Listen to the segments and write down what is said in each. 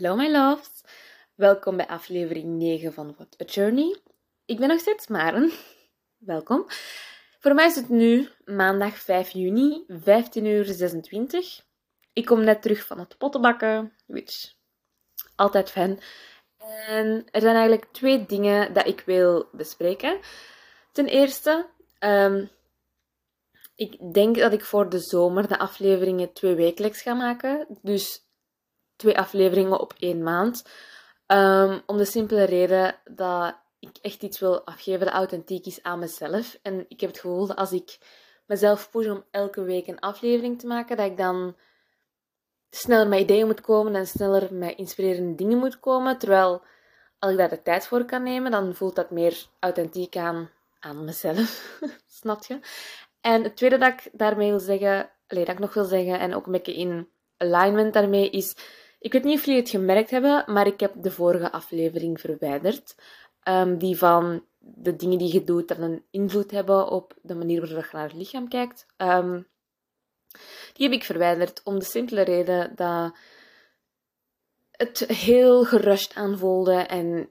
Hallo my loves, welkom bij aflevering 9 van What a Journey. Ik ben nog steeds Maren, welkom. Voor mij is het nu maandag 5 juni, 15 uur 26. Ik kom net terug van het pottenbakken, which altijd fijn. En er zijn eigenlijk twee dingen dat ik wil bespreken. Ten eerste, ehm, ik denk dat ik voor de zomer de afleveringen twee wekelijks ga maken. Dus twee afleveringen op één maand. Ehm, om de simpele reden dat ik echt iets wil afgeven dat authentiek is aan mezelf. En ik heb het gevoel dat als ik mezelf push om elke week een aflevering te maken, dat ik dan sneller met ideeën moet komen en sneller met inspirerende dingen moet komen. Terwijl als ik daar de tijd voor kan nemen, dan voelt dat meer authentiek aan, aan mezelf. Snap je? En het tweede dat ik daarmee wil zeggen, alleen dat ik nog wil zeggen, en ook een beetje in alignment daarmee, is ik weet niet of jullie het gemerkt hebben, maar ik heb de vorige aflevering verwijderd. Um, die van de dingen die je doet, een invloed hebben op de manier waarop je naar het lichaam kijkt. Um, die heb ik verwijderd om de simpele reden dat het heel gerust aanvoelde. En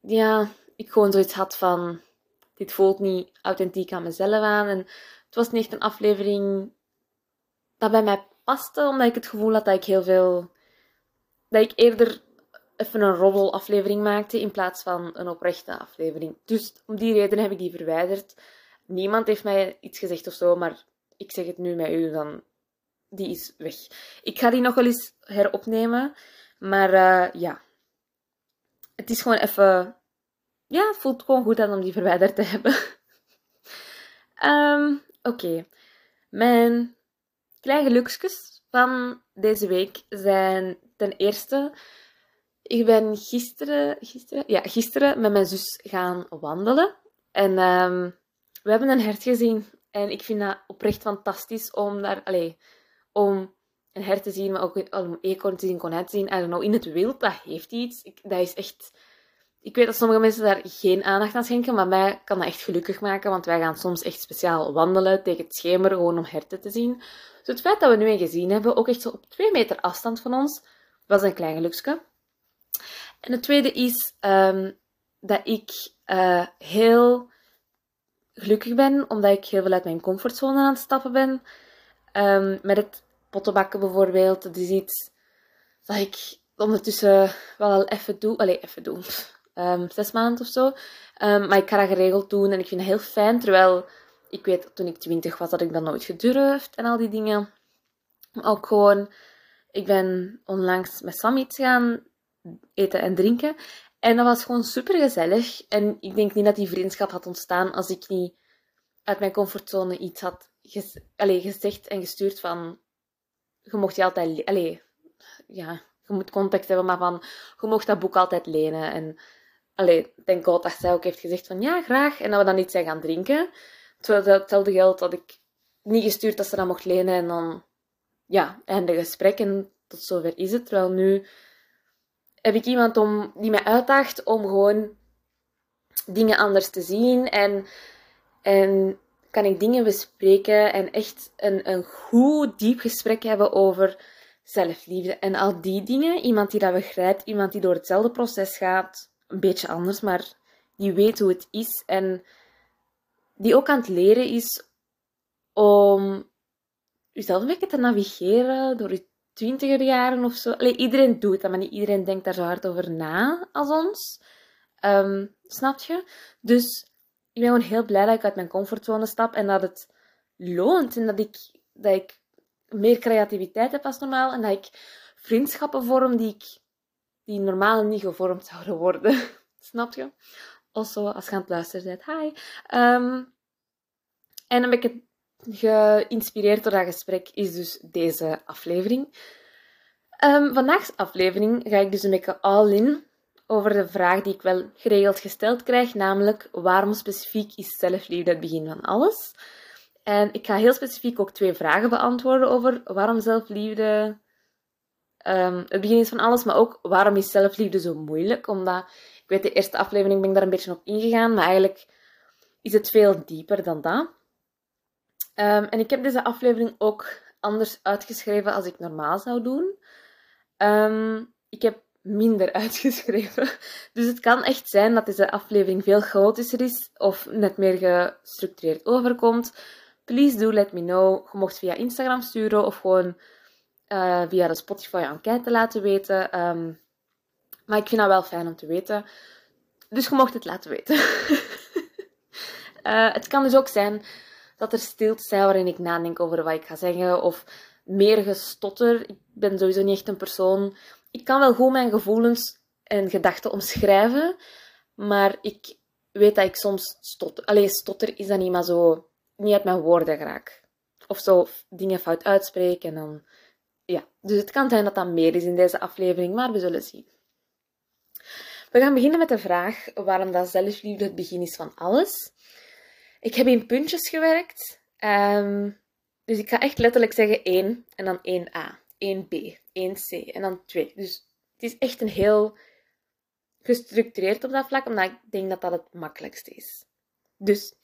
ja, ik gewoon zoiets had van: dit voelt niet authentiek aan mezelf aan. En het was niet echt een aflevering dat bij mij paste, omdat ik het gevoel had dat ik heel veel dat ik eerder even een roddel aflevering maakte in plaats van een oprechte aflevering. Dus om die reden heb ik die verwijderd. Niemand heeft mij iets gezegd of zo, maar ik zeg het nu met u, dan die is weg. Ik ga die nog wel eens heropnemen, maar uh, ja. Het is gewoon even... Ja, het voelt gewoon goed aan om die verwijderd te hebben. um, Oké. Mijn kleine geluksjes van deze week zijn ten eerste, ik ben gisteren, gisteren, ja, gisteren met mijn zus gaan wandelen. En um, we hebben een hert gezien. En ik vind dat oprecht fantastisch om daar, allez, om een hert te zien, maar ook om eekhoorn te zien, konijn te zien. En in het wild, dat heeft iets. Ik, dat is echt... Ik weet dat sommige mensen daar geen aandacht aan schenken, maar mij kan dat echt gelukkig maken, want wij gaan soms echt speciaal wandelen tegen het schemer, gewoon om herten te zien. Dus het feit dat we nu een gezien hebben, ook echt zo op twee meter afstand van ons, was een klein geluksje. En het tweede is um, dat ik uh, heel gelukkig ben, omdat ik heel veel uit mijn comfortzone aan het stappen ben. Um, met het pottenbakken bijvoorbeeld. Dat is iets dat ik ondertussen wel al even doe. Allee, even doen. Um, zes maanden of zo. Maar ik ga dat geregeld doen en ik vind het heel fijn. Terwijl ik weet, toen ik twintig was, had ik dat nooit gedurfd en al die dingen. Ook gewoon ik ben onlangs met Sam iets gaan eten en drinken. En dat was gewoon super gezellig. En ik denk niet dat die vriendschap had ontstaan als ik niet uit mijn comfortzone iets had ges allez, gezegd en gestuurd van... Je mocht je altijd... Allez, ja, je moet context hebben, maar van... Je mocht dat boek altijd lenen. En allee, denk God dat zij ook heeft gezegd van ja, graag. En dat we dan iets zijn gaan drinken. Terwijl hetzelfde geld dat ik niet gestuurd dat ze dat mocht lenen en dan ja, en de gesprekken, tot zover is het. Terwijl nu heb ik iemand om, die mij uitdaagt om gewoon dingen anders te zien. En, en kan ik dingen bespreken en echt een, een goed, diep gesprek hebben over zelfliefde. En al die dingen, iemand die dat begrijpt, iemand die door hetzelfde proces gaat, een beetje anders, maar die weet hoe het is en die ook aan het leren is om jezelf een beetje te navigeren door je twintiger jaren of zo. Allee, iedereen doet dat, maar niet iedereen denkt daar zo hard over na als ons. Um, snap je? Dus ik ben gewoon heel blij dat ik uit mijn comfortzone stap en dat het loont en dat ik, dat ik meer creativiteit heb als normaal en dat ik vriendschappen vorm die, ik, die normaal niet gevormd zouden worden. Snap je? Also, als je aan het luisteren bent, hi. Um, en dan ben ik geïnspireerd door dat gesprek is dus deze aflevering. Um, aflevering ga ik dus een beetje all in over de vraag die ik wel geregeld gesteld krijg, namelijk waarom specifiek is zelfliefde het begin van alles? En ik ga heel specifiek ook twee vragen beantwoorden over waarom zelfliefde um, het begin is van alles, maar ook waarom is zelfliefde zo moeilijk? Omdat, ik weet, de eerste aflevering ben ik daar een beetje op ingegaan, maar eigenlijk is het veel dieper dan dat. Um, en ik heb deze aflevering ook anders uitgeschreven als ik normaal zou doen. Um, ik heb minder uitgeschreven. Dus het kan echt zijn dat deze aflevering veel chaotischer is of net meer gestructureerd overkomt. Please do let me know. Je mocht via Instagram sturen of gewoon uh, via de Spotify-enquête laten weten. Ehm, maar ik vind dat wel fijn om te weten. Dus je mocht het laten weten. uh, het kan dus ook zijn dat er stilte zijn waarin ik nadenk over wat ik ga zeggen. Of meer gestotter. Ik ben sowieso niet echt een persoon. Ik kan wel goed mijn gevoelens en gedachten omschrijven. Maar ik weet dat ik soms stotter. Alleen stotter is dan niet maar zo. Niet uit mijn woorden raak. Of zo dingen fout uitspreken en dan ja, dus het kan zijn dat dat meer is in deze aflevering, maar we zullen zien. We gaan beginnen met de vraag waarom dat zelfliefde het begin is van alles. Ik heb in puntjes gewerkt, um, dus ik ga echt letterlijk zeggen 1 en dan 1a, 1b, 1c en dan 2. Dus het is echt een heel gestructureerd op dat vlak, omdat ik denk dat dat het makkelijkste is. Dus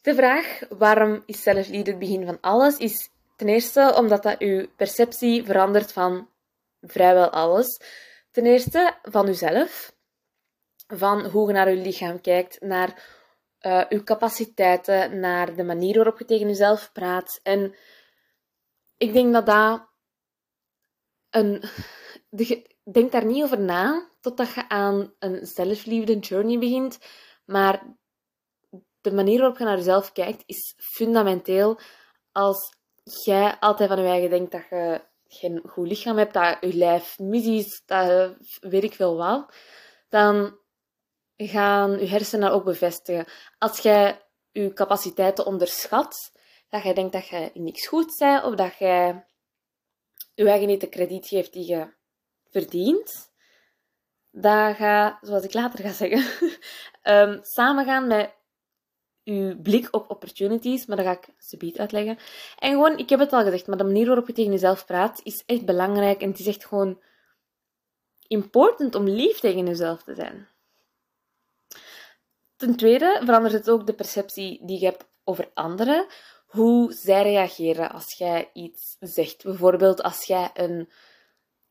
de vraag waarom is zelfliefde het begin van alles is Ten eerste omdat dat uw perceptie verandert van vrijwel alles. Ten eerste van uzelf, van hoe je naar uw lichaam kijkt, naar uh, uw capaciteiten, naar de manier waarop je tegen jezelf praat. En ik denk dat dat een. Denk daar niet over na totdat je aan een zelfliefde journey begint. Maar de manier waarop je naar jezelf kijkt is fundamenteel als jij altijd van je eigen denkt dat je geen goed lichaam hebt, dat je lijf mis is, dat weet ik veel wat, dan gaan je hersenen ook bevestigen. Als jij je capaciteiten onderschat, dat jij denkt dat je niks goed bent, of dat jij je eigen niet de krediet geeft die je verdient, dat gaat, zoals ik later ga zeggen, um, samengaan met uw blik op opportunities, maar dat ga ik subiet uitleggen. En gewoon, ik heb het al gezegd, maar de manier waarop je tegen jezelf praat is echt belangrijk en het is echt gewoon important om lief tegen jezelf te zijn. Ten tweede verandert het ook de perceptie die je hebt over anderen, hoe zij reageren als jij iets zegt. Bijvoorbeeld als jij een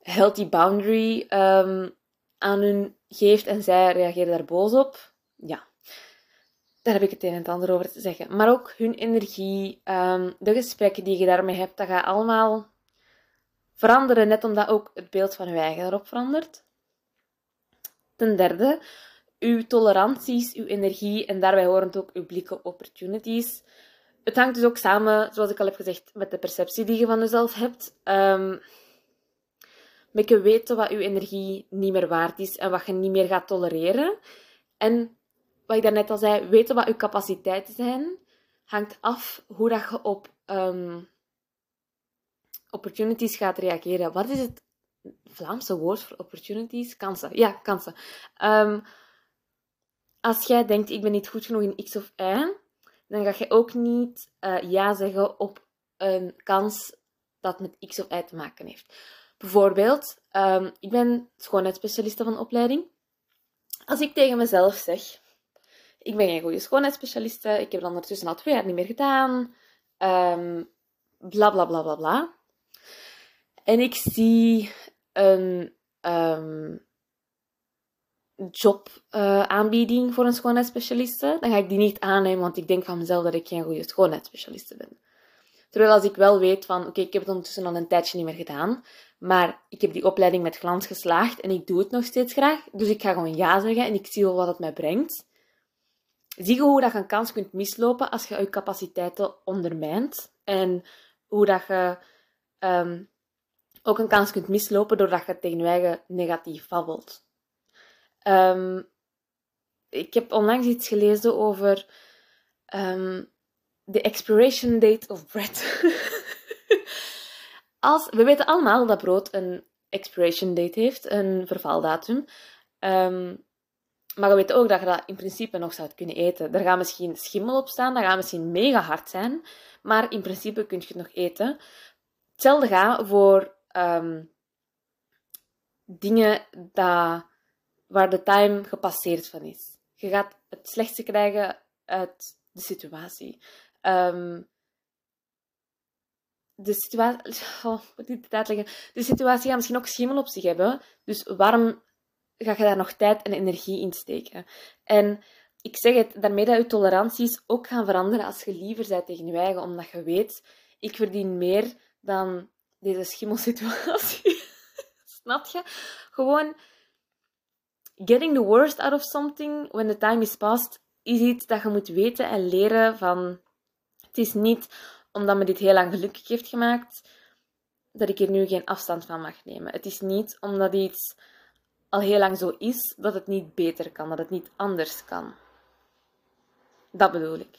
healthy boundary um, aan hun geeft en zij reageren daar boos op. Ja, daar heb ik het een en het ander over te zeggen. Maar ook hun energie, ehm, de gesprekken die je daarmee hebt, dat gaat allemaal veranderen, net omdat ook het beeld van je eigen erop verandert. Ten derde, uw toleranties, uw energie en daarbij horend ook uw blik op opportunities. Het hangt dus ook samen, zoals ik al heb gezegd, met de perceptie die je van jezelf hebt. Um, met je weten wat uw energie niet meer waard is en wat je niet meer gaat tolereren. En wat ik daarnet al zei, weten wat je capaciteiten zijn, hangt af hoe dat je op um, opportunities gaat reageren. Wat is het Vlaamse woord voor opportunities? Kansen. Ja, kansen. Um, als jij denkt, ik ben niet goed genoeg in X of Y, dan ga je ook niet uh, ja zeggen op een kans dat met X of Y te maken heeft. Bijvoorbeeld, um, ik ben schoonheidsspecialiste van opleiding. Als ik tegen mezelf zeg, ik ben geen goede schoonheidsspecialiste. Ik heb het ondertussen al twee jaar niet meer gedaan. Um, bla bla bla bla bla. En ik zie een um, jobaanbieding uh, voor een schoonheidsspecialiste. Dan ga ik die niet aannemen, want ik denk van mezelf dat ik geen goede schoonheidsspecialiste ben. Terwijl als ik wel weet van, oké, ik heb het ondertussen al een tijdje niet meer gedaan, maar ik heb die opleiding met glans geslaagd en ik doe het nog steeds graag, dus ik ga gewoon ja zeggen en ik zie wel wat het mij brengt. Zie je hoe dat je een kans kunt mislopen als je je capaciteiten ondermijnt. En hoe dat je um, ook een kans kunt mislopen doordat je tegen negatief babbelt. Um, ik heb onlangs iets gelezen over de expiration date of bread. Als, we weten allemaal dat brood een expiration date heeft, een vervaldatum. Um, maar je weet ook dat je dat in principe nog zou kunnen eten. Er gaat misschien schimmel op staan, dat gaat misschien mega hard zijn, maar in principe kun je het nog eten. Hetzelfde gaat voor dingen dat, waar de time gepasseerd van is. Je gaat het slechtste krijgen uit de situatie. Um, de situatie... Oh, moet ik het uitleggen? De situatie gaat misschien ook schimmel op zich hebben. Dus waarom ga je daar nog tijd en energie in steken? En ik zeg het, daarmee dat je toleranties ook gaan veranderen als je liever bent tegen je eigen, omdat je weet, ik verdien meer dan deze schimmelsituatie. Snap je? Gewoon getting the worst out of something when the time is past is iets dat je moet weten en leren van het is niet omdat me dit heel lang gelukkig heeft gemaakt dat ik er nu geen afstand van mag nemen. Het is niet omdat iets al heel lang zo is dat het niet beter kan, dat het niet anders kan. Dat bedoel ik.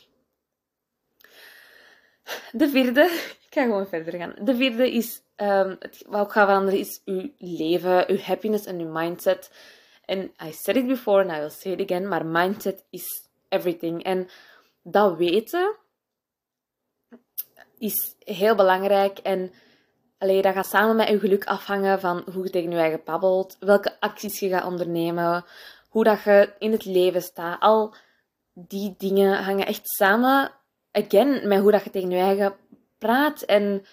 De vierde, ik ga gewoon verder gaan. De vierde is, um, het, wat ook gaat veranderen, is uw leven, uw happiness en uw mindset. En I said it before and I will say it again, maar mindset is everything. En dat weten is heel belangrijk. En allee, dat gaat samen met je geluk afhangen van hoe je tegen je eigen babbelt, welke acties je gaat ondernemen, hoe dat je in het leven staat. Al die dingen hangen echt samen, again, met hoe dat je tegen je eigen praat. En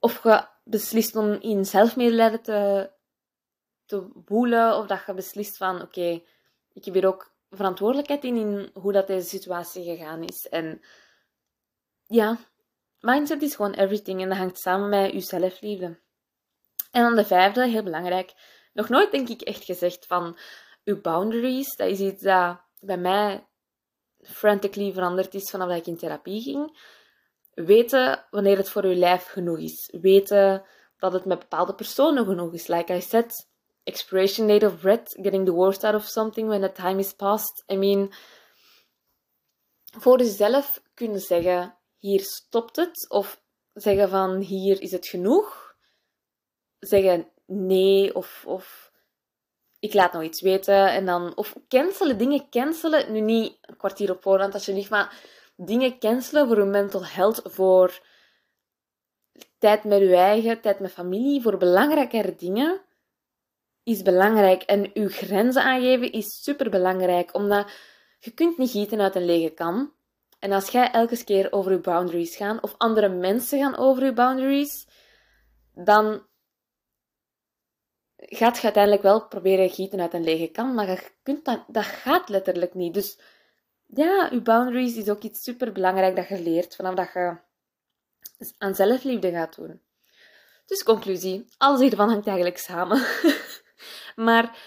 of je beslist om in zelfmedelijden te, te woelen, of dat je beslist van, oké, ik heb hier ook verantwoordelijkheid in, in hoe dat deze situatie gegaan is. En ja, mindset is gewoon everything en dat hangt samen met je zelfliefde. En dan de vijfde, heel belangrijk, nog nooit denk ik echt gezegd van uw boundaries. Dat is iets dat bij mij frantically veranderd is vanaf dat ik in therapie ging. Weten wanneer het voor je lijf genoeg is. Weten dat het met bepaalde personen genoeg is. Like I said, expiration date of breath, getting the worst out of something when the time is past. I mean, voor jezelf kunnen zeggen, hier stopt het. Of zeggen van, hier is het genoeg. Zeggen nee of... of ik laat nog iets weten en dan... Of cancelen, dingen cancelen. Nu niet een kwartier op voorhand alsjeblieft, maar dingen cancelen voor uw mental health, voor tijd met uw eigen, tijd met familie, voor belangrijkere dingen, is belangrijk. En uw grenzen aangeven is super belangrijk, omdat je kunt niet gieten uit een lege kan. En als jij elke keer over je boundaries gaat, of andere mensen gaan over je boundaries, dan gaat je uiteindelijk wel proberen gieten uit een lege kan, maar je kunt dat, dat gaat letterlijk niet. Dus ja, je boundaries is ook iets super belangrijk dat je leert vanaf dat je aan zelfliefde gaat doen. Dus conclusie, alles hiervan hangt eigenlijk samen. maar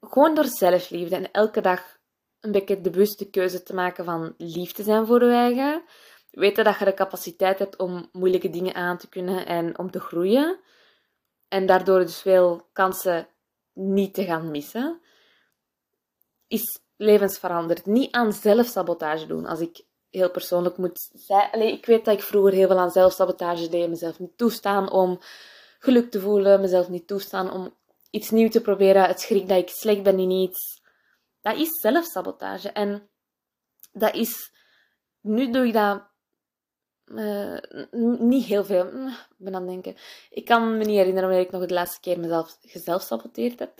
gewoon door zelfliefde en elke dag een beetje de bewuste keuze te maken van lief te zijn voor je eigen. Weten dat je de capaciteit hebt om moeilijke dingen aan te kunnen en om te groeien. En daardoor dus veel kansen niet te gaan missen. Is levensveranderd. Niet aan zelfsabotage doen. Als ik heel persoonlijk moet zeggen. ik weet dat ik vroeger heel veel aan zelfsabotage deed. Mezelf niet toestaan om geluk te voelen. Mezelf niet toestaan om iets nieuws te proberen. Het schrik dat ik slecht ben in iets. Dat is zelfsabotage. En dat is... Nu doe ik dat uh, niet heel veel. Ik ben aan het denken. Ik kan me niet herinneren wanneer ik nog de laatste keer mezelf gezelfsaboteerd heb.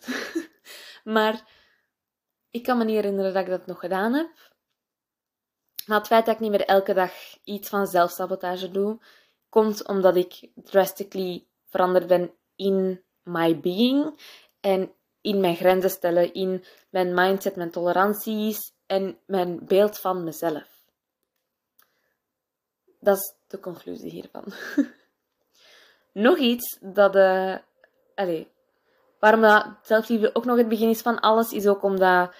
maar ik kan me niet herinneren dat ik dat nog gedaan heb. Maar het feit dat ik niet meer elke dag iets van zelfsabotage doe, komt omdat ik drastically veranderd ben in my being en in mijn grenzen stellen, in mijn mindset, mijn toleranties en mijn beeld van mezelf. Dat is de conclusie hiervan. nog iets dat... Uh, allez, waarom dat zelfliefde ook nog het begin is van alles, is ook omdat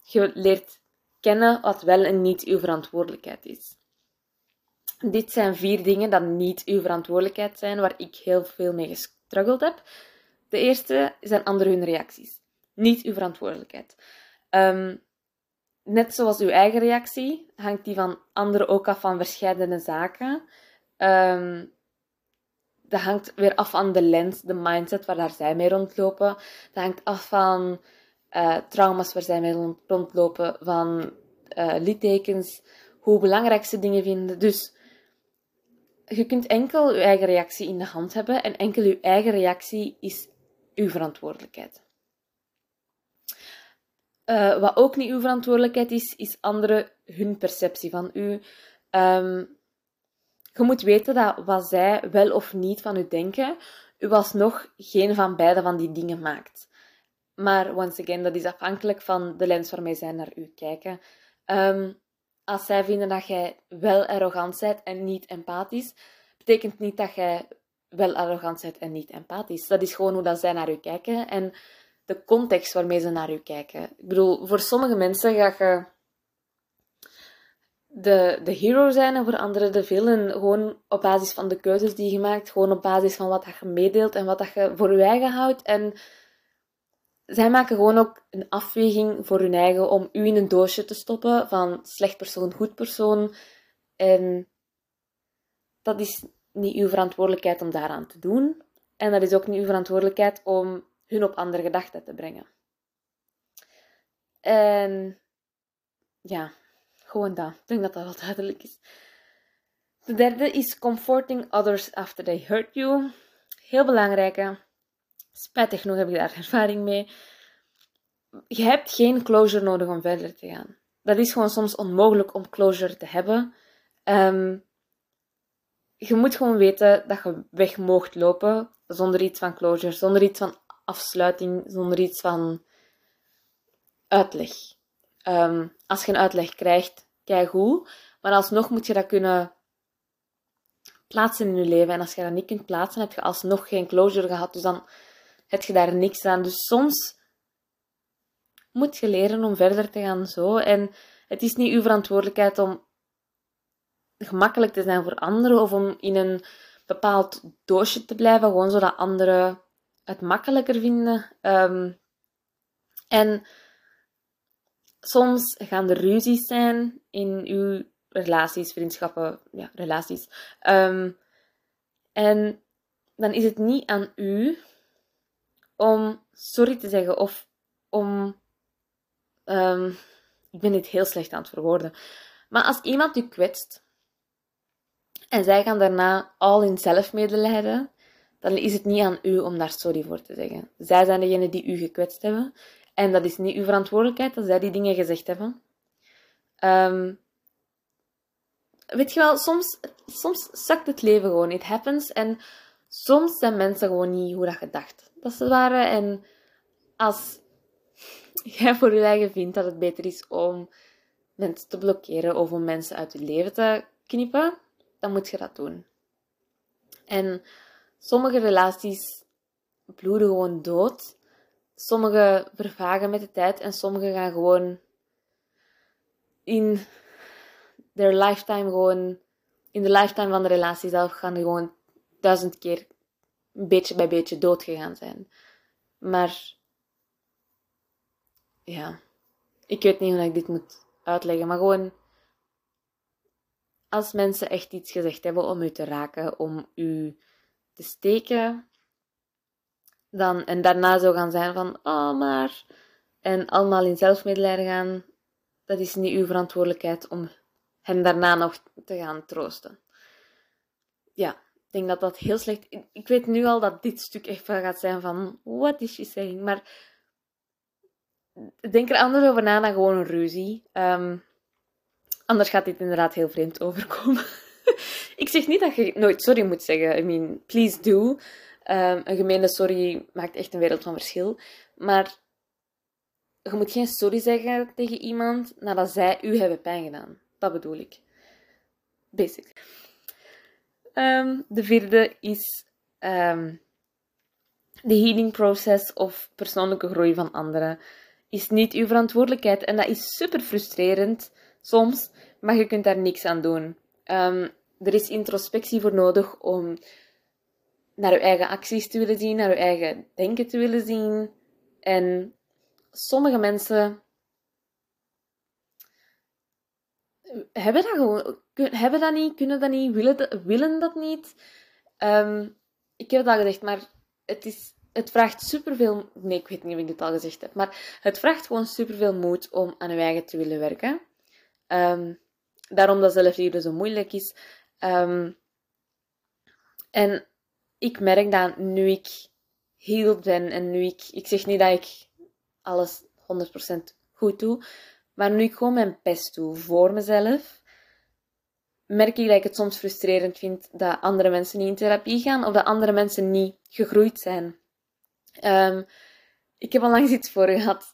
je leert kennen wat wel en niet uw verantwoordelijkheid is. Dit zijn vier dingen dat niet uw verantwoordelijkheid zijn, waar ik heel veel mee gestruggeld heb. De eerste zijn andere hun reacties. Niet uw verantwoordelijkheid. Ehm, net zoals uw eigen reactie, hangt die van anderen ook af van verschillende zaken. Um, dat hangt weer af van de lens, de mindset waar daar zij mee rondlopen. Dat hangt af van uh, trauma's waar zij mee rondlopen, van uh, littekens, hoe belangrijk ze dingen vinden. Dus je kunt enkel je eigen reactie in de hand hebben en enkel je eigen reactie is uw verantwoordelijkheid. Uh, wat ook niet uw verantwoordelijkheid is, is anderen hun perceptie van u. Um, je moet weten dat wat zij wel of niet van u denken, u alsnog geen van beide van die dingen maakt. Maar once again, dat is afhankelijk van de lens waarmee zij naar u kijken. Ehm, als zij vinden dat jij wel arrogant bent en niet empathisch, betekent niet dat jij wel arrogant bent en niet empathisch. Dat is gewoon hoe dat zij naar u kijken en de context waarmee ze naar u kijken. Ik bedoel, voor sommige mensen ga je de, de hero zijn en voor anderen de villain. Gewoon op basis van de keuzes die je maakt, gewoon op basis van wat dat je meedeelt en wat dat je voor je eigen houdt. En zij maken gewoon ook een afweging voor hun eigen om u in een doosje te stoppen van slecht persoon, goed persoon. En dat is niet uw verantwoordelijkheid om daaraan te doen. En dat is ook niet uw verantwoordelijkheid om hun op andere gedachten te brengen. En ja, gewoon dat. Ik denk dat dat wel duidelijk is. De derde is comforting others after they hurt you. Heel belangrijke. Spijtig genoeg heb ik daar ervaring mee. Je hebt geen closure nodig om verder te gaan. Dat is gewoon soms onmogelijk om closure te hebben. Um, je moet gewoon weten dat je weg moogt lopen zonder iets van closure, zonder iets van afsluiting, zonder iets van uitleg. Um, als je een uitleg krijgt, kijk hoe. Maar alsnog moet je dat kunnen plaatsen in je leven. En als je dat niet kunt plaatsen, heb je alsnog geen closure gehad. Dus dan heb je daar niks aan. Dus soms moet je leren om verder te gaan zo. En het is niet uw verantwoordelijkheid om gemakkelijk te zijn voor anderen of om in een bepaald doosje te blijven, gewoon zodat anderen het makkelijker vinden. Um, en soms gaan er ruzies zijn in uw relaties, vriendschappen, ja, relaties. Um, en dan is het niet aan u om sorry te zeggen of om. Um, ik ben dit heel slecht aan het verwoorden. Maar als iemand u kwetst en zij gaan daarna al in zelfmedelijden, dan is het niet aan u om daar sorry voor te zeggen. Zij zijn degene die u gekwetst hebben. En dat is niet uw verantwoordelijkheid dat zij die dingen gezegd hebben. Um, weet je wel, soms, soms zakt het leven gewoon. It happens. En soms zijn mensen gewoon niet hoe dat je dacht dat ze waren. En als jij voor je eigen vindt dat het beter is om mensen te blokkeren of om mensen uit je leven te knippen, dan moet je dat doen. En sommige relaties bloeden gewoon dood. Sommige vervagen met de tijd en sommige gaan gewoon in their lifetime gewoon, in de lifetime van de relatie zelf, gaan gewoon duizend keer beetje bij beetje dood gegaan zijn. Maar ja, ik weet niet hoe ik dit moet uitleggen, maar gewoon als mensen echt iets gezegd hebben om u te raken, om u te steken, dan, en daarna zo gaan zijn van, oh maar, en allemaal in zelfmedelijden gaan, dat is niet uw verantwoordelijkheid om hen daarna nog te gaan troosten. Ja, ik denk dat dat heel slecht... Ik weet nu al dat dit stuk echt wel gaat zijn van, what is she saying? Maar denk er anders over na dan gewoon een ruzie. Um, Anders gaat dit inderdaad heel vreemd overkomen. ik zeg niet dat je nooit sorry moet zeggen. I mean, please do. Um, een gemene sorry maakt echt een wereld van verschil. Maar je moet geen sorry zeggen tegen iemand nadat zij u hebben pijn gedaan. Dat bedoel ik. Basic. Um, de vierde is um, de healing process of persoonlijke groei van anderen. Is niet uw verantwoordelijkheid en dat is super frustrerend soms, maar je kunt daar niks aan doen. Um, er is introspectie voor nodig om naar je eigen acties te willen zien, naar je eigen denken te willen zien. En sommige mensen hebben dat gewoon, hebben dat niet, kunnen dat niet, willen dat, willen dat niet. Um, ik heb het al gezegd, maar het, is, het vraagt superveel... Nee, ik weet niet of ik dit al gezegd heb, maar het vraagt gewoon superveel moed om aan je eigen te willen werken. Um, daarom dat zelfliefde zo moeilijk is. Um, en ik merk dat nu ik heel ben en nu ik... Ik zeg niet dat ik alles 100% goed doe, maar nu ik gewoon mijn best doe voor mezelf, merk ik dat ik het soms frustrerend vind dat andere mensen niet in therapie gaan of dat andere mensen niet gegroeid zijn. Ehm, ik heb al langs iets voor gehad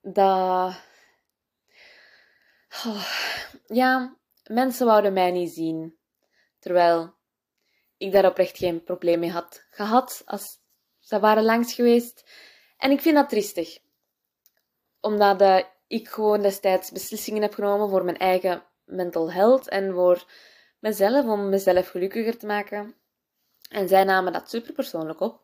dat. Oh, ja, mensen wouden mij niet zien. Terwijl ik daar oprecht geen probleem mee had gehad als ze waren langs geweest. En ik vind dat triestig. Omdat uh, ik gewoon destijds beslissingen heb genomen voor mijn eigen mental health en voor mezelf, om mezelf gelukkiger te maken. En zij namen dat super persoonlijk op.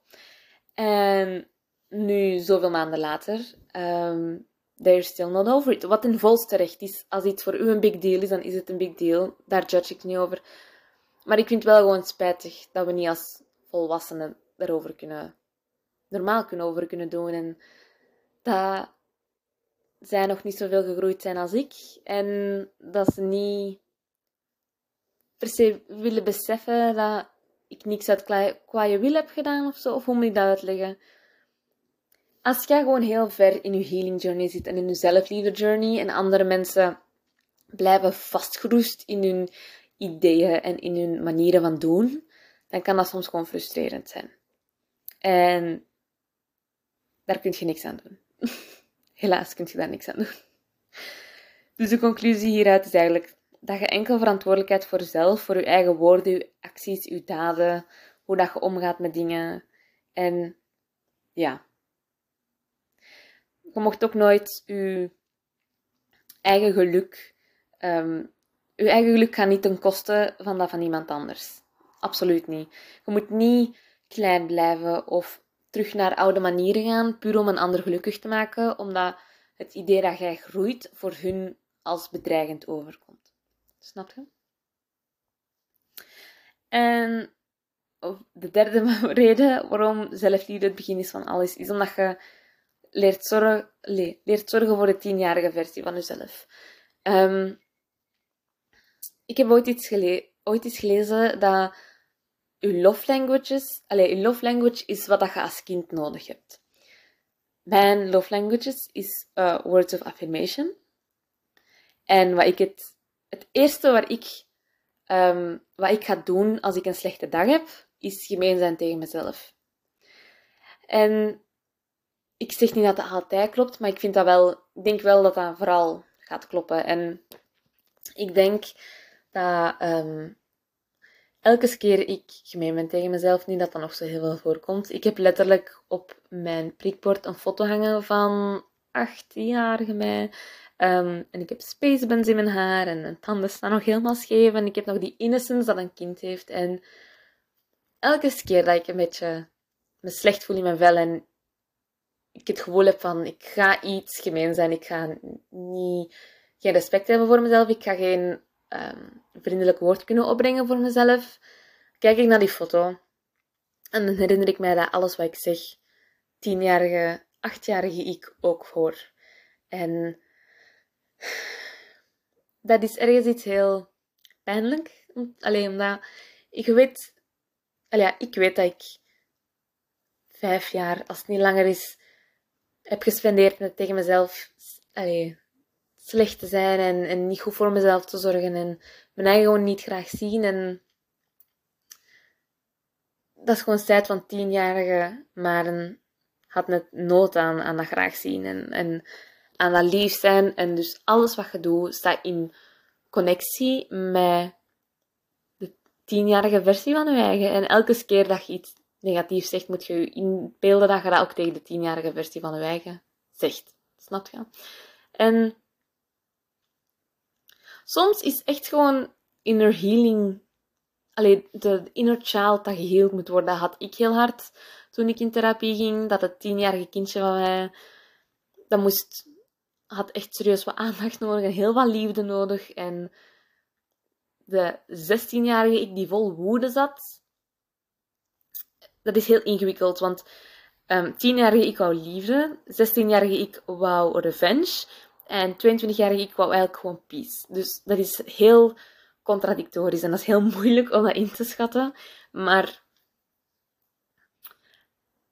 En nu, zoveel maanden later, um, they're still not over it. Wat in volste recht is. Als iets voor u een big deal is, dan is het een big deal. Daar judge ik niet over. Maar ik vind het wel gewoon spijtig dat we niet als volwassenen daarover kunnen, normaal kunnen over kunnen doen. En dat zij nog niet zoveel gegroeid zijn als ik. En dat ze niet per se willen beseffen dat ik niks uit kwaaie wil heb gedaan of zo. Of hoe moet ik dat uitleggen? Als jij gewoon heel ver in je healing journey zit en in je zelfliefde journey en andere mensen blijven vastgeroest in hun ideeën en in hun manieren van doen, dan kan dat soms gewoon frustrerend zijn. En daar kun je niks aan doen. Helaas kun je daar niks aan doen. Dus de conclusie hieruit is eigenlijk dat je enkel verantwoordelijkheid voor jezelf, voor je eigen woorden, je acties, je daden, hoe dat je omgaat met dingen. En ja. Je mocht ook nooit je eigen geluk. Um, je eigen geluk gaat niet ten koste van dat van iemand anders. Absoluut niet. Je moet niet klein blijven of terug naar oude manieren gaan, puur om een ander gelukkig te maken, omdat het idee dat jij groeit voor hun als bedreigend overkomt. Snap je? En de derde reden waarom zelfliefde het begin is van alles, is omdat je leert zorgen, leert zorgen voor de tienjarige versie van jezelf. Um, ik heb ooit iets, ooit iets gelezen dat je love languages, allez, je love language is wat je als kind nodig hebt. Mijn love languages is uh, words of affirmation. En wat ik het, eerste waar ik, um, wat ik ga doen als ik een slechte dag heb, is gemeen zijn tegen mezelf. En ik zeg niet dat dat altijd klopt, maar ik vind dat wel, ik denk wel dat dat vooral gaat kloppen. En ik denk dat um, elke keer ik gemeen ben tegen mezelf, niet dat dat nog zo heel veel voorkomt. Ik heb letterlijk op mijn prikbord een foto hangen van 18-jarige mij. Um, en ik heb spacebuns in mijn haar en mijn tanden staan nog helemaal scheef. En ik heb nog die innocence dat een kind heeft. En elke keer dat ik een beetje me slecht voel in mijn vel en ik het gevoel heb van ik ga iets gemeen zijn, ik ga niet, geen respect hebben voor mezelf, ik ga geen um, vriendelijk woord kunnen opbrengen voor mezelf, kijk ik naar die foto en dan herinner ik mij dat alles wat ik zeg, tienjarige, achtjarige ik ook hoor. En dat is ergens iets heel pijnlijk. Alleen omdat ik weet, ja, ik weet dat ik vijf jaar, als het niet langer is, heb gespendeerd met tegen mezelf slecht te zijn en, en niet goed voor mezelf te zorgen en mijn eigen gewoon niet graag zien. En dat is gewoon tijd van tienjarige een had net nood aan, aan dat graag zien en, en aan dat lief zijn. En dus alles wat je doet staat in connectie met de tienjarige versie van je eigen. En elke keer dat je iets negatiefs zegt, moet je je inbeelden dat je dat ook tegen de tienjarige versie van je eigen zegt. Snap je? En soms is echt gewoon inner healing, alleen de inner child dat geheeld moet worden, dat had ik heel hard toen ik in therapie ging. Dat het tienjarige kindje van mij, dat moest, had echt serieus wat aandacht nodig en heel wat liefde nodig. En de 16-jarige ik die vol woede zat, dat is heel ingewikkeld, want um, 10-jarige ik wou liefde, 16-jarige ik wou revenge, en 22-jarige ik wou eigenlijk gewoon peace. Dus dat is heel contradictorisch en dat is heel moeilijk om dat in te schatten. Maar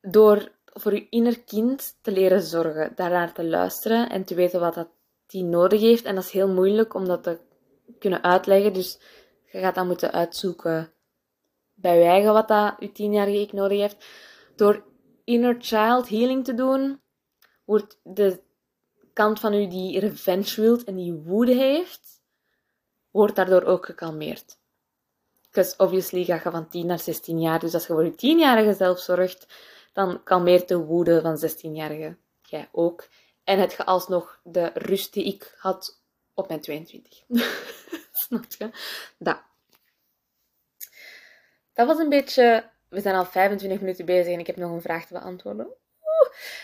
door voor je inner kind te leren zorgen, daarnaar te luisteren en te weten wat dat die nodig heeft. En dat is heel moeilijk om dat te kunnen uitleggen. Dus je gaat dan moeten uitzoeken bij eigen wat dat je tienjarige ik nodig heeft. Door inner child healing te doen, wordt de kant van u die revenge wilt en die woede heeft, wordt daardoor ook gekalmeerd. Because obviously ga je van 10 naar 16 jaar, dus als je voor je 10-jarige zelf zorgt, dan kalmeert de woede van 16-jarige jij ook. En het je alsnog de rust die ik had op mijn 22. Snap je? Dat was een beetje... We zijn al 25 minuten bezig en ik heb nog een vraag te beantwoorden.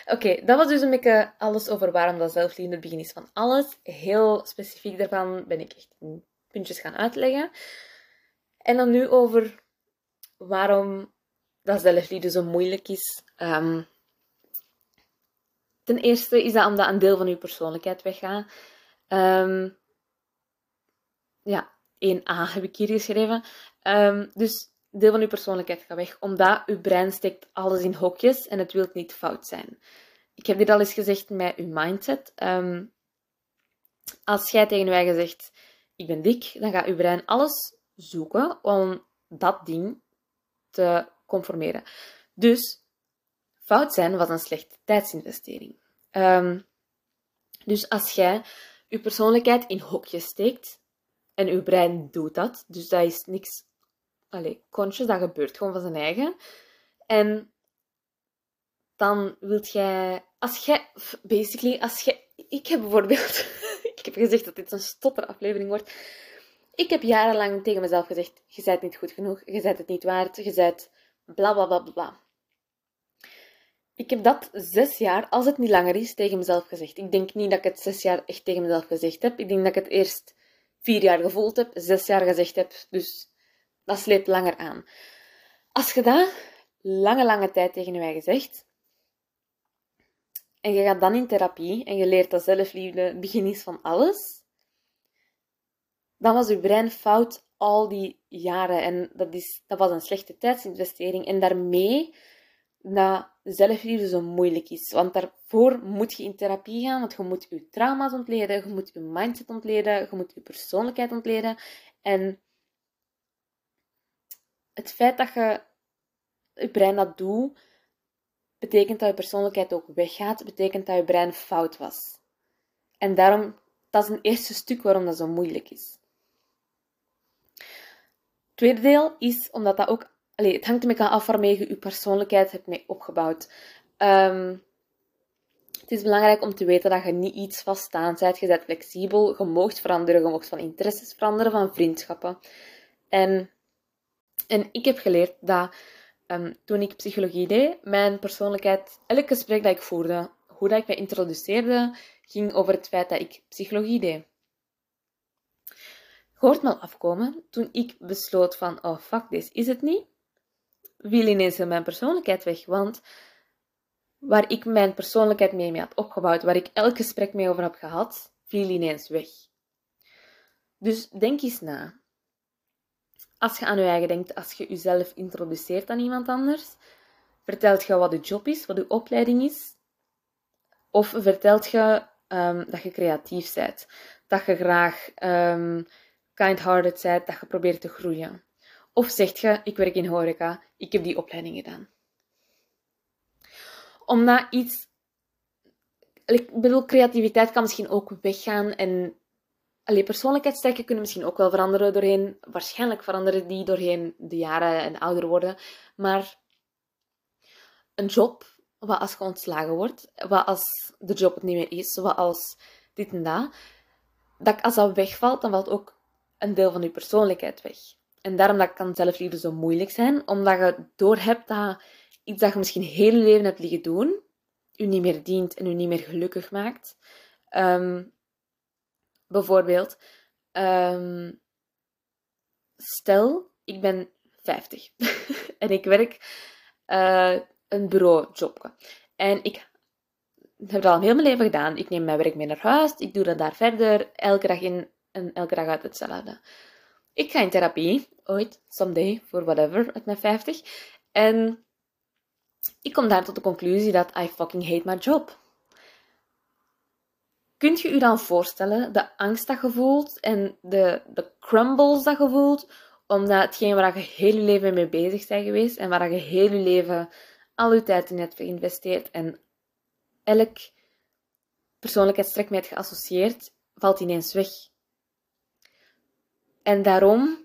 Oké, dat was dus een beetje alles over waarom dat zelfliefde het begin is van alles. Heel specifiek daarvan ben ik echt in puntjes gaan uitleggen. En dan nu over waarom dat zelfliefde zo moeilijk is. Ehm, ten eerste is dat omdat een deel van je persoonlijkheid weggaat. Um, ja, 1a heb ik hier geschreven. Um, dus deel van je persoonlijkheid gaat weg, omdat je brein steekt alles in hokjes en het wil niet fout zijn. Ik heb dit al eens gezegd met je mindset. Um, als jij tegen je eigen zegt, ik ben dik, dan gaat je brein alles zoeken om dat ding te conformeren. Dus fout zijn was een slechte tijdsinvestering. Um, dus als jij je persoonlijkheid in hokjes steekt en je brein doet dat, dus dat is niks allez, conscious, dat gebeurt gewoon van zijn eigen. En dan wilt jij, als jij, basically, als jij, ik heb bijvoorbeeld, ik heb gezegd dat dit een stopperaflevering wordt. Ik heb jarenlang tegen mezelf gezegd: Je bent niet goed genoeg, je bent het niet waard, je bent bla bla bla bla. Ik heb dat zes jaar, als het niet langer is, tegen mezelf gezegd. Ik denk niet dat ik het zes jaar echt tegen mezelf gezegd heb. Ik denk dat ik het eerst vier jaar gevoeld heb, zes jaar gezegd heb. Dus dat sleept langer aan. Als je dat lange, lange tijd tegen je zegt, en je gaat dan in therapie en je leert dat zelfliefde het begin is van alles, dan was je brein fout al die jaren. En dat, is, dat was een slechte tijdsinvestering. En daarmee dat zelfliefde zo moeilijk is. Want daarvoor moet je in therapie gaan, want je moet je trauma's ontleden, je moet je mindset ontleden, je moet je persoonlijkheid ontleden. En het feit dat je je brein dat doet, betekent dat je persoonlijkheid ook weggaat, betekent dat je brein fout was. En daarom, dat is een eerste stuk waarom dat zo moeilijk is. Tweede deel is omdat dat ook, allez, het hangt ermee af waarmee je je persoonlijkheid hebt mee opgebouwd. Um, het is belangrijk om te weten dat je niet iets vaststaand bent. Je bent flexibel, je moogt veranderen, je moogt van interesses veranderen, van vriendschappen. En en ik heb geleerd dat ehm, toen ik psychologie deed, mijn persoonlijkheid, elk gesprek dat ik voerde, hoe dat ik me introduceerde, ging over het feit dat ik psychologie deed. Hoort me afkomen toen ik besloot van, oh fuck, this is het niet, viel ineens mijn persoonlijkheid weg. Want waar ik mijn persoonlijkheid mee, had opgebouwd, waar ik elk gesprek mee over heb gehad, viel ineens weg. Dus denk eens na. Als je aan je eigen denkt, als je jezelf introduceert aan iemand anders, vertelt je wat je job is, wat je opleiding is, of vertelt je um, dat je creatief bent, dat je graag um, kind-hearted bent, dat je probeert te groeien. Of zegt je, ik werk in horeca, ik heb die opleiding gedaan. Omdat iets... Ik bedoel, creativiteit kan misschien ook weggaan en Allee, persoonlijkheidstrekken kunnen misschien ook wel veranderen doorheen. Waarschijnlijk veranderen die doorheen de jaren en ouder worden. Maar een job, wat als je ontslagen wordt, wat als de job het niet meer is, wat als dit en dat, dat als dat wegvalt, dan valt ook een deel van je persoonlijkheid weg. En daarom dat kan zelfliefde zo moeilijk zijn, omdat je doorhebt dat iets dat je misschien heel leven hebt liggen doen, je niet meer dient en je niet meer gelukkig maakt. Ehm, Bijvoorbeeld, ehm, stel, ik ben 50 en ik werk uh, een bureaujobje. En ik heb dat al heel mijn leven gedaan. Ik neem mijn werk mee naar huis, ik doe dat daar verder, elke dag in en elke dag uit hetzelfde. Ik ga in therapie, ooit, someday, voor whatever, uit mijn 50. En ik kom daar tot de conclusie dat I fucking hate my job. Kunt je je dan voorstellen de angst dat je voelt en de, de crumbles dat je voelt, omdat hetgeen waar je heel je leven mee bezig bent geweest en waar je heel je leven al je tijd in hebt geïnvesteerd en elk persoonlijkheidstrek mee hebt geassocieerd, valt ineens weg. En daarom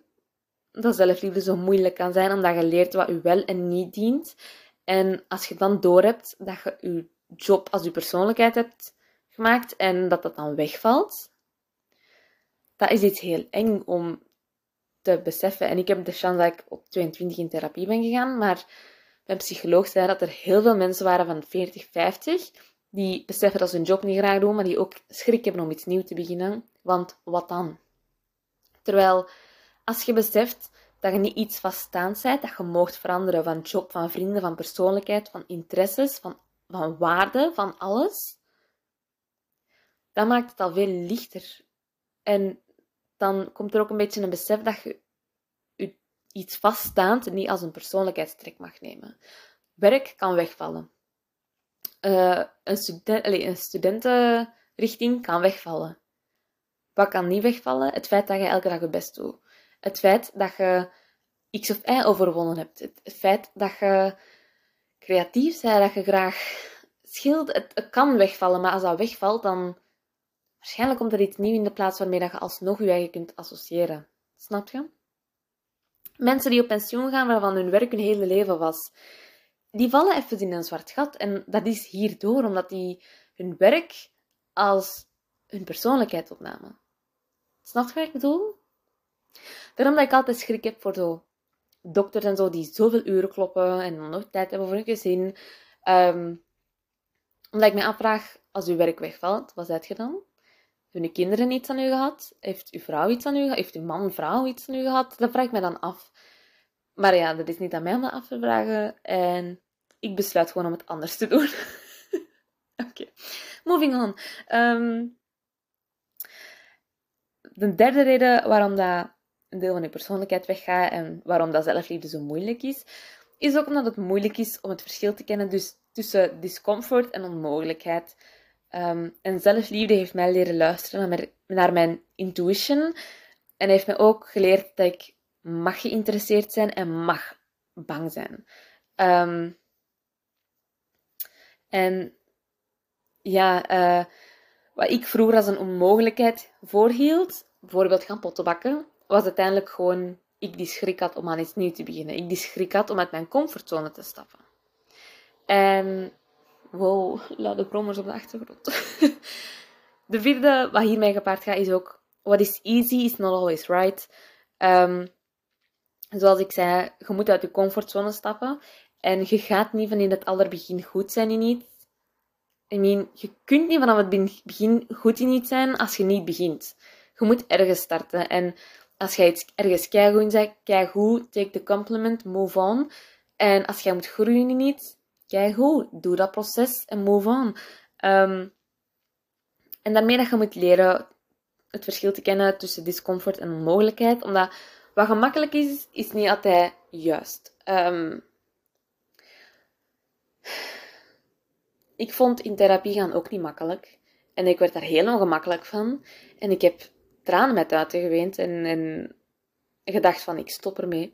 dat zelfliefde zo moeilijk kan zijn, omdat je leert wat u wel en niet dient. En als je dan doorhebt dat je je job als je persoonlijkheid hebt gemaakt en dat dat dan wegvalt, dat is iets heel eng om te beseffen. En ik heb de chance dat ik op 22 in therapie ben gegaan, maar mijn psycholoog zei dat er heel veel mensen waren van 40, 50 die beseffen dat ze hun job niet graag doen, maar die ook schrik hebben om iets nieuws te beginnen. Want wat dan? Terwijl als je beseft dat je niet iets vaststaand bent, dat je moogt veranderen van job, van vrienden, van persoonlijkheid, van interesses, van, van waarde, van alles, dan maakt het al veel lichter. En dan komt er ook een beetje een besef dat je iets vaststaand niet als een persoonlijkheidstrek mag nemen. Werk kan wegvallen. Uh, een, student, een studentenrichting kan wegvallen. Wat kan niet wegvallen? Het feit dat je elke dag je best doet. Het feit dat je X of Y overwonnen hebt. Het feit dat je creatief bent, dat je graag schildert. Het, kan wegvallen, maar als dat wegvalt, dan waarschijnlijk komt er iets nieuws in de plaats waarmee je alsnog je eigen kunt associëren. Snap je? Mensen die op pensioen gaan, waarvan hun werk hun hele leven was, die vallen even in een zwart gat. En dat is hierdoor, omdat die hun werk als hun persoonlijkheid opnamen. Snap je wat ik bedoel? Daarom dat ik altijd schrik heb voor zo dokters en zo die zoveel uren kloppen en dan nog tijd hebben voor hun gezin. Um, omdat ik me afvraag, als uw werk wegvalt, wat zijt je dan? Hebben uw kinderen iets aan u gehad? Heeft uw vrouw iets aan u gehad? Heeft uw man, vrouw iets aan u gehad? Dat vraag ik me dan af. Maar ja, dat is niet aan mij om dat af te vragen. En ik besluit gewoon om het anders te doen. Oké, moving on. Ehm, de derde reden waarom dat een deel van je persoonlijkheid weggaat en waarom dat zelfliefde zo moeilijk is, is ook omdat het moeilijk is om het verschil te kennen dus tussen discomfort en onmogelijkheid. Um, en zelfliefde heeft mij leren luisteren naar mijn, naar mijn intuition en heeft mij ook geleerd dat ik mag geïnteresseerd zijn en mag bang zijn. Um, en ja, uh, wat ik vroeger als een onmogelijkheid voorhield, bijvoorbeeld gaan pottenbakken, was uiteindelijk gewoon ik die schrik had om aan iets nieuws te beginnen. Ik die schrik had om uit mijn comfortzone te stappen. En wow, luide brommers op de achtergrond. de vierde, wat hiermee gepaard gaat, is ook what is easy is not always right. Um, zoals ik zei, je moet uit je comfortzone stappen. En je gaat niet van in het allerbegin goed zijn in iets. I mean, je kunt niet vanaf het begin goed in iets zijn als je niet begint. Je moet ergens starten. En als jij iets ergens keigoed bent, keigoed, take the compliment, move on. En als jij moet groeien in iets, keigoed, doe dat proces en move on. Um, en daarmee dat je moet leren het verschil te kennen tussen discomfort en onmogelijkheid. Omdat wat gemakkelijk is, is niet altijd juist. Um, ik vond in therapie gaan ook niet makkelijk. En ik werd daar heel ongemakkelijk van. En ik heb tranen met uiten geweend en, en gedacht van ik stop ermee.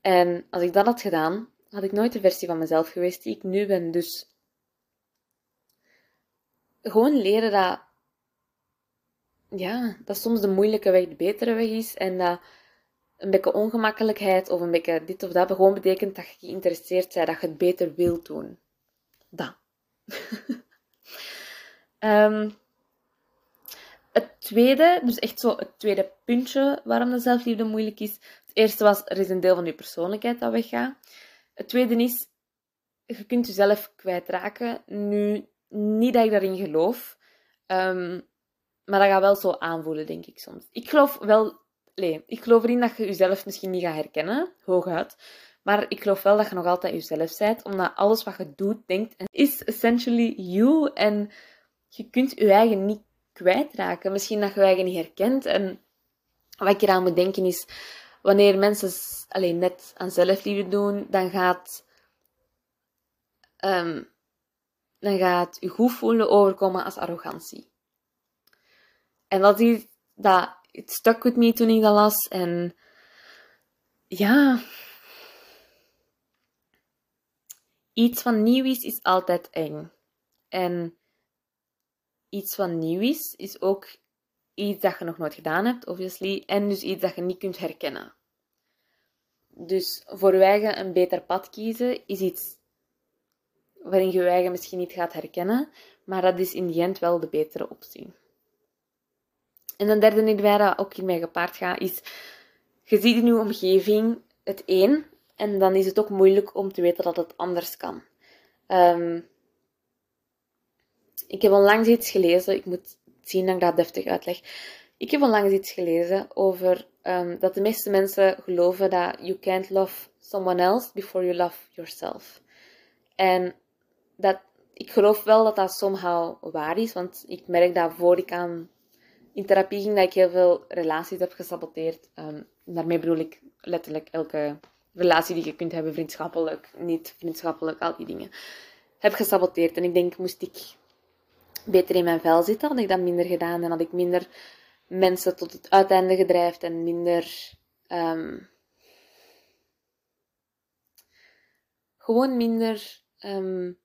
En als ik dat had gedaan, had ik nooit de versie van mezelf geweest die ik nu ben. Dus gewoon leren dat, ja, dat soms de moeilijke weg de betere weg is. En dat een beetje ongemakkelijkheid of een beetje dit of dat gewoon betekent dat je geïnteresseerd bent, dat je het beter wilt doen. Dat. um, het tweede, dus echt zo het tweede puntje waarom de zelfliefde moeilijk is. Het eerste was, er is een deel van je persoonlijkheid dat weggaat. Het tweede is, je kunt jezelf kwijtraken. Nu, niet dat ik daarin geloof, um, maar dat gaat wel zo aanvoelen, denk ik soms. Ik geloof wel, nee, ik geloof erin dat je jezelf misschien niet gaat herkennen, hooguit. Maar ik geloof wel dat je nog altijd jezelf bent, omdat alles wat je doet, denkt, is essentially you. En je kunt je eigen niet kwijtraken. Misschien dat je je eigen niet herkent. En wat ik eraan moet denken is, wanneer mensen alleen net aan zelfliefde doen, dan gaat, um, dan gaat je goed voelen overkomen als arrogantie. En dat is dat het stuck with me toen ik dat las. En ja, iets van nieuw is, is altijd eng. En iets van nieuw is, is ook iets dat je nog nooit gedaan hebt, obviously. En dus iets dat je niet kunt herkennen. Dus voor eigen een beter pad kiezen is iets waarin je eigen misschien niet gaat herkennen, maar dat is in die end wel de betere optie. En een derde waar dat ook hiermee gepaard gaat, is je ziet in je omgeving het een en dan is het ook moeilijk om te weten dat het anders kan. Ehm, ik heb onlangs iets gelezen, ik moet zien dat ik dat deftig uitleg. Ik heb onlangs iets gelezen over um, dat de meeste mensen geloven dat you can't love someone else before you love yourself. En dat, ik geloof wel dat dat somehow waar is, want ik merk dat voor ik aan in therapie ging, dat ik heel veel relaties heb gesaboteerd. Um, daarmee bedoel ik letterlijk elke relatie die je kunt hebben, vriendschappelijk, niet vriendschappelijk, al die dingen, heb gesaboteerd. En ik denk, moest ik beter in mijn vel zitten, had ik dat minder gedaan en had ik minder mensen tot het uiteinde gedrijfd en minder. Um, gewoon minder um,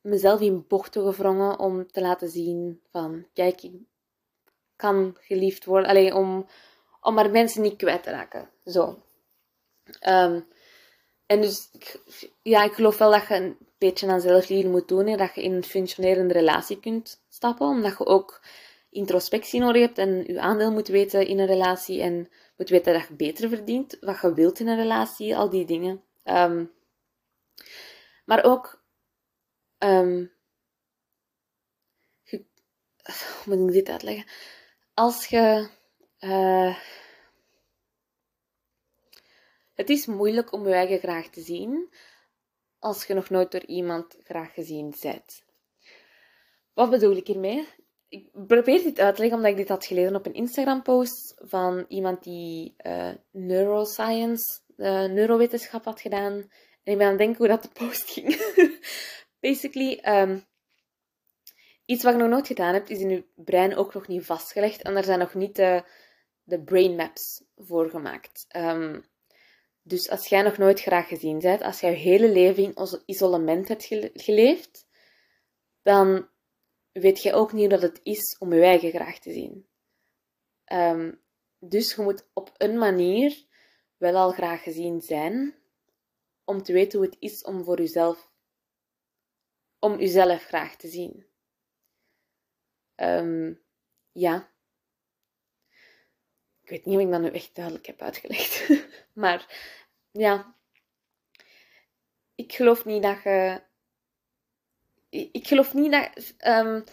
mezelf in bochten gevrongen om te laten zien van, kijk, ik kan geliefd worden. Alleen om, om maar mensen niet kwijt te raken. Zo. Um, en dus, ja, ik geloof wel dat je beetje aan zelfliefde moet doen. en Dat je in een functionerende relatie kunt stappen. Omdat je ook introspectie nodig hebt en je aandeel moet weten in een relatie. En moet weten dat je beter verdient. Wat je wilt in een relatie. Al die dingen. Um, maar ook... Um, je, hoe moet ik dit uitleggen? Als je... Uh, het is moeilijk om je eigen graag te zien als je nog nooit door iemand graag gezien bent. Wat bedoel ik hiermee? Ik probeer dit uit te leggen omdat ik dit had gelezen op een Instagram-post van iemand die uh, neuroscience, uh, neurowetenschap had gedaan. En ik ben aan het denken hoe dat de post ging. Basically, um, iets wat je nog nooit gedaan hebt, is in je brein ook nog niet vastgelegd. En er zijn nog niet de, de brain maps voor gemaakt. Um, dus als jij nog nooit graag gezien bent, als jij je hele leven in isolement hebt geleefd, dan weet je ook niet dat het is om je eigen graag te zien. Ehm, dus je moet op een manier wel al graag gezien zijn, om te weten hoe het is om voor jezelf, om jezelf graag te zien. Um, ja. Ik weet niet of ik dat nu echt duidelijk heb uitgelegd. maar ja, ik geloof niet dat je. Ik geloof niet dat. Um,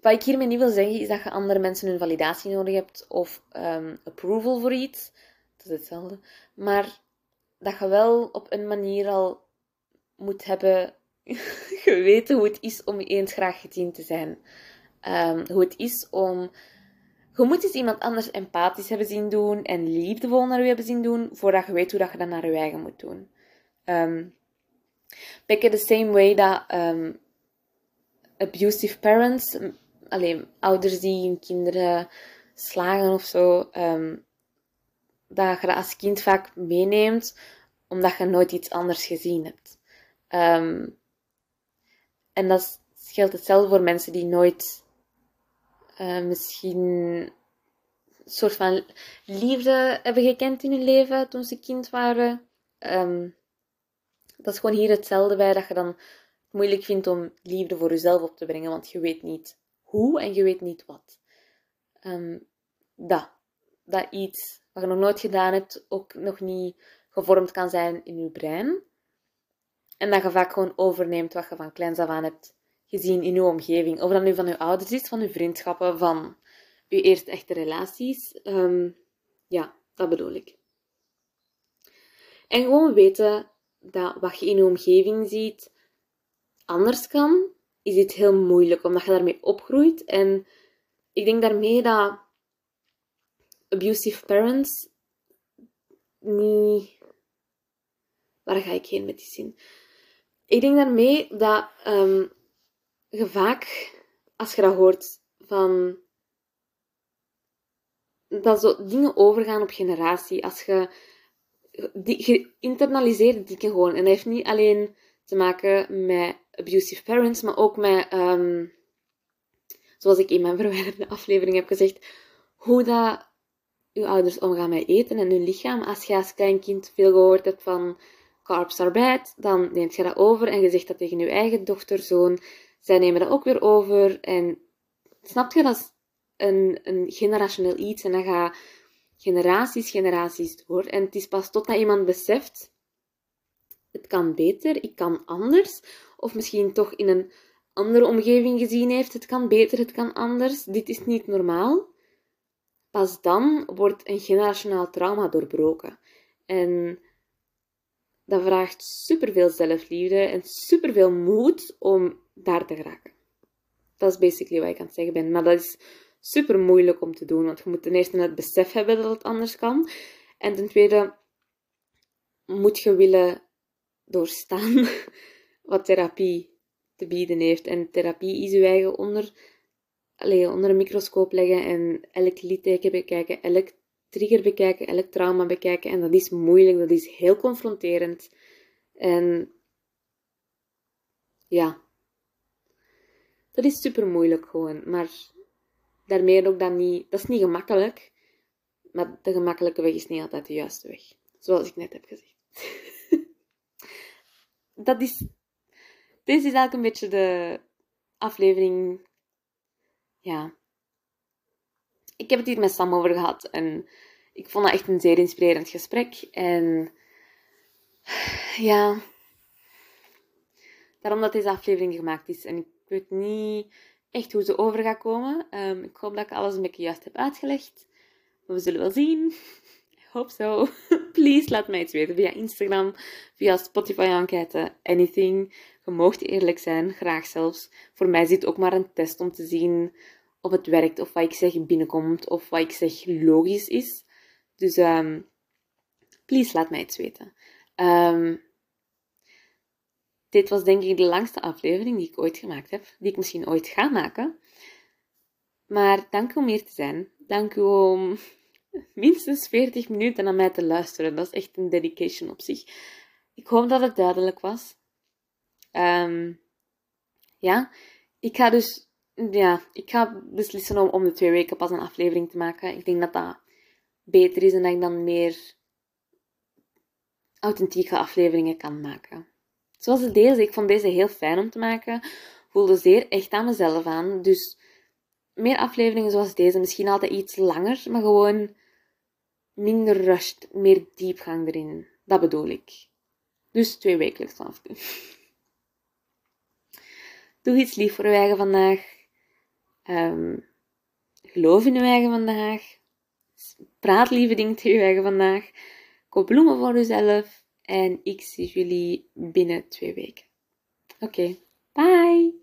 wat ik hiermee niet wil zeggen is dat je andere mensen hun validatie nodig hebt of um, approval voor iets. Dat is hetzelfde. Maar dat je wel op een manier al moet hebben geweten hoe het is om eens graag gezien te zijn. Um, hoe het is om je moet eens iemand anders empathisch hebben zien doen en liefdevol naar je hebben zien doen, voordat je weet hoe dat je dat naar je eigen moet doen. Um, beetje the same way dat um, abusive parents, alleen ouders die hun kinderen slagen of zo, um, dat je dat als kind vaak meeneemt, omdat je nooit iets anders gezien hebt. En dat geldt hetzelfde voor mensen die nooit uh, misschien een soort van liefde hebben gekend in hun leven toen ze kind waren. Um, dat is gewoon hier hetzelfde bij, dat je dan moeilijk vindt om liefde voor jezelf op te brengen, want je weet niet hoe en je weet niet wat. Um, dat. Dat iets wat je nog nooit gedaan hebt, ook nog niet gevormd kan zijn in je brein. En dat je vaak gewoon overneemt wat je van kleins af aan hebt gezien in uw omgeving. Of dat nu van uw ouders is, van uw vriendschappen, van uw eerste echte relaties. Um, ja, dat bedoel ik. En gewoon weten dat wat je in je omgeving ziet anders kan, is het heel moeilijk, omdat je daarmee opgroeit. En ik denk daarmee dat abusive parents niet... Waar ga ik heen met die zin? Ik denk daarmee dat um, je vaak, als je dat hoort van dat zo dingen overgaan op generatie. Als je, die, je internaliseert dingen gewoon. En dat heeft niet alleen te maken met abusive parents, maar ook met, ehm, zoals ik in mijn verwijderde aflevering heb gezegd, hoe dat uw ouders omgaan met eten en hun lichaam. Als je als klein kind veel gehoord hebt van carbs are bad, dan neemt je dat over en je zegt dat tegen je eigen dochter, zoon. Zij nemen dat ook weer over. En snap je, dat is een, een generationeel iets en dat gaat generaties, generaties door. En het is pas totdat iemand beseft, het kan beter, ik kan anders. Of misschien toch in een andere omgeving gezien heeft, het kan beter, het kan anders. Dit is niet normaal. Pas dan wordt een generationaal trauma doorbroken. En dat vraagt superveel zelfliefde en superveel moed om daar te geraken. Dat is basically wat ik aan het zeggen ben. Maar dat is super moeilijk om te doen, want je moet ten eerste het besef hebben dat het anders kan. En ten tweede moet je willen doorstaan wat therapie te bieden heeft. En therapie is je eigen onder, allez, onder een microscoop leggen en elk litteken bekijken, elk trigger bekijken, elk trauma bekijken. En dat is moeilijk, dat is heel confronterend. En ja, dat is super moeilijk gewoon. Maar daarmee ook dat niet, dat is niet gemakkelijk. Maar de gemakkelijke weg is niet altijd de juiste weg. Zoals ik net heb gezegd. dat is, deze is eigenlijk een beetje de aflevering. Ja. Ik heb het hier met Sam over gehad en ik vond dat echt een zeer inspirerend gesprek. En ja, daarom dat deze aflevering gemaakt is. En ik weet niet echt hoe ze over gaat komen. Um, ik hoop dat ik alles een beetje juist heb uitgelegd. Maar we zullen wel zien. I hope so. Please laat mij iets weten via Instagram, via Spotify-enquête, anything. Je moogt eerlijk zijn, graag zelfs. Voor mij zit ook maar een test om te zien of het werkt, of wat ik zeg binnenkomt, of wat ik zeg logisch is. Dus um, please laat mij iets weten. Um, dit was denk ik de langste aflevering die ik ooit gemaakt heb, die ik misschien ooit ga maken. Maar dank u om hier te zijn. Dank u om minstens 40 minuten naar mij te luisteren. Dat is echt een dedication op zich. Ik hoop dat het duidelijk was. Um, ja, ik ga dus ja, ik ga beslissen om om de twee weken pas een aflevering te maken. Ik denk dat dat beter is en dat ik dan meer authentieke afleveringen kan maken. Zoals deze. Ik vond deze heel fijn om te maken. Voelde zeer echt aan mezelf aan. Dus meer afleveringen zoals deze. Misschien altijd iets langer, maar gewoon minder rushed, meer diepgang erin. Dat bedoel ik. Dus twee wekelijks vanaf. Doe iets lief voor je eigen vandaag. Um, geloof in je eigen vandaag. Praat lieve dingen tegen je eigen vandaag. Koop bloemen voor jezelf. En ik zie jullie binnen twee weken. Oké, bye!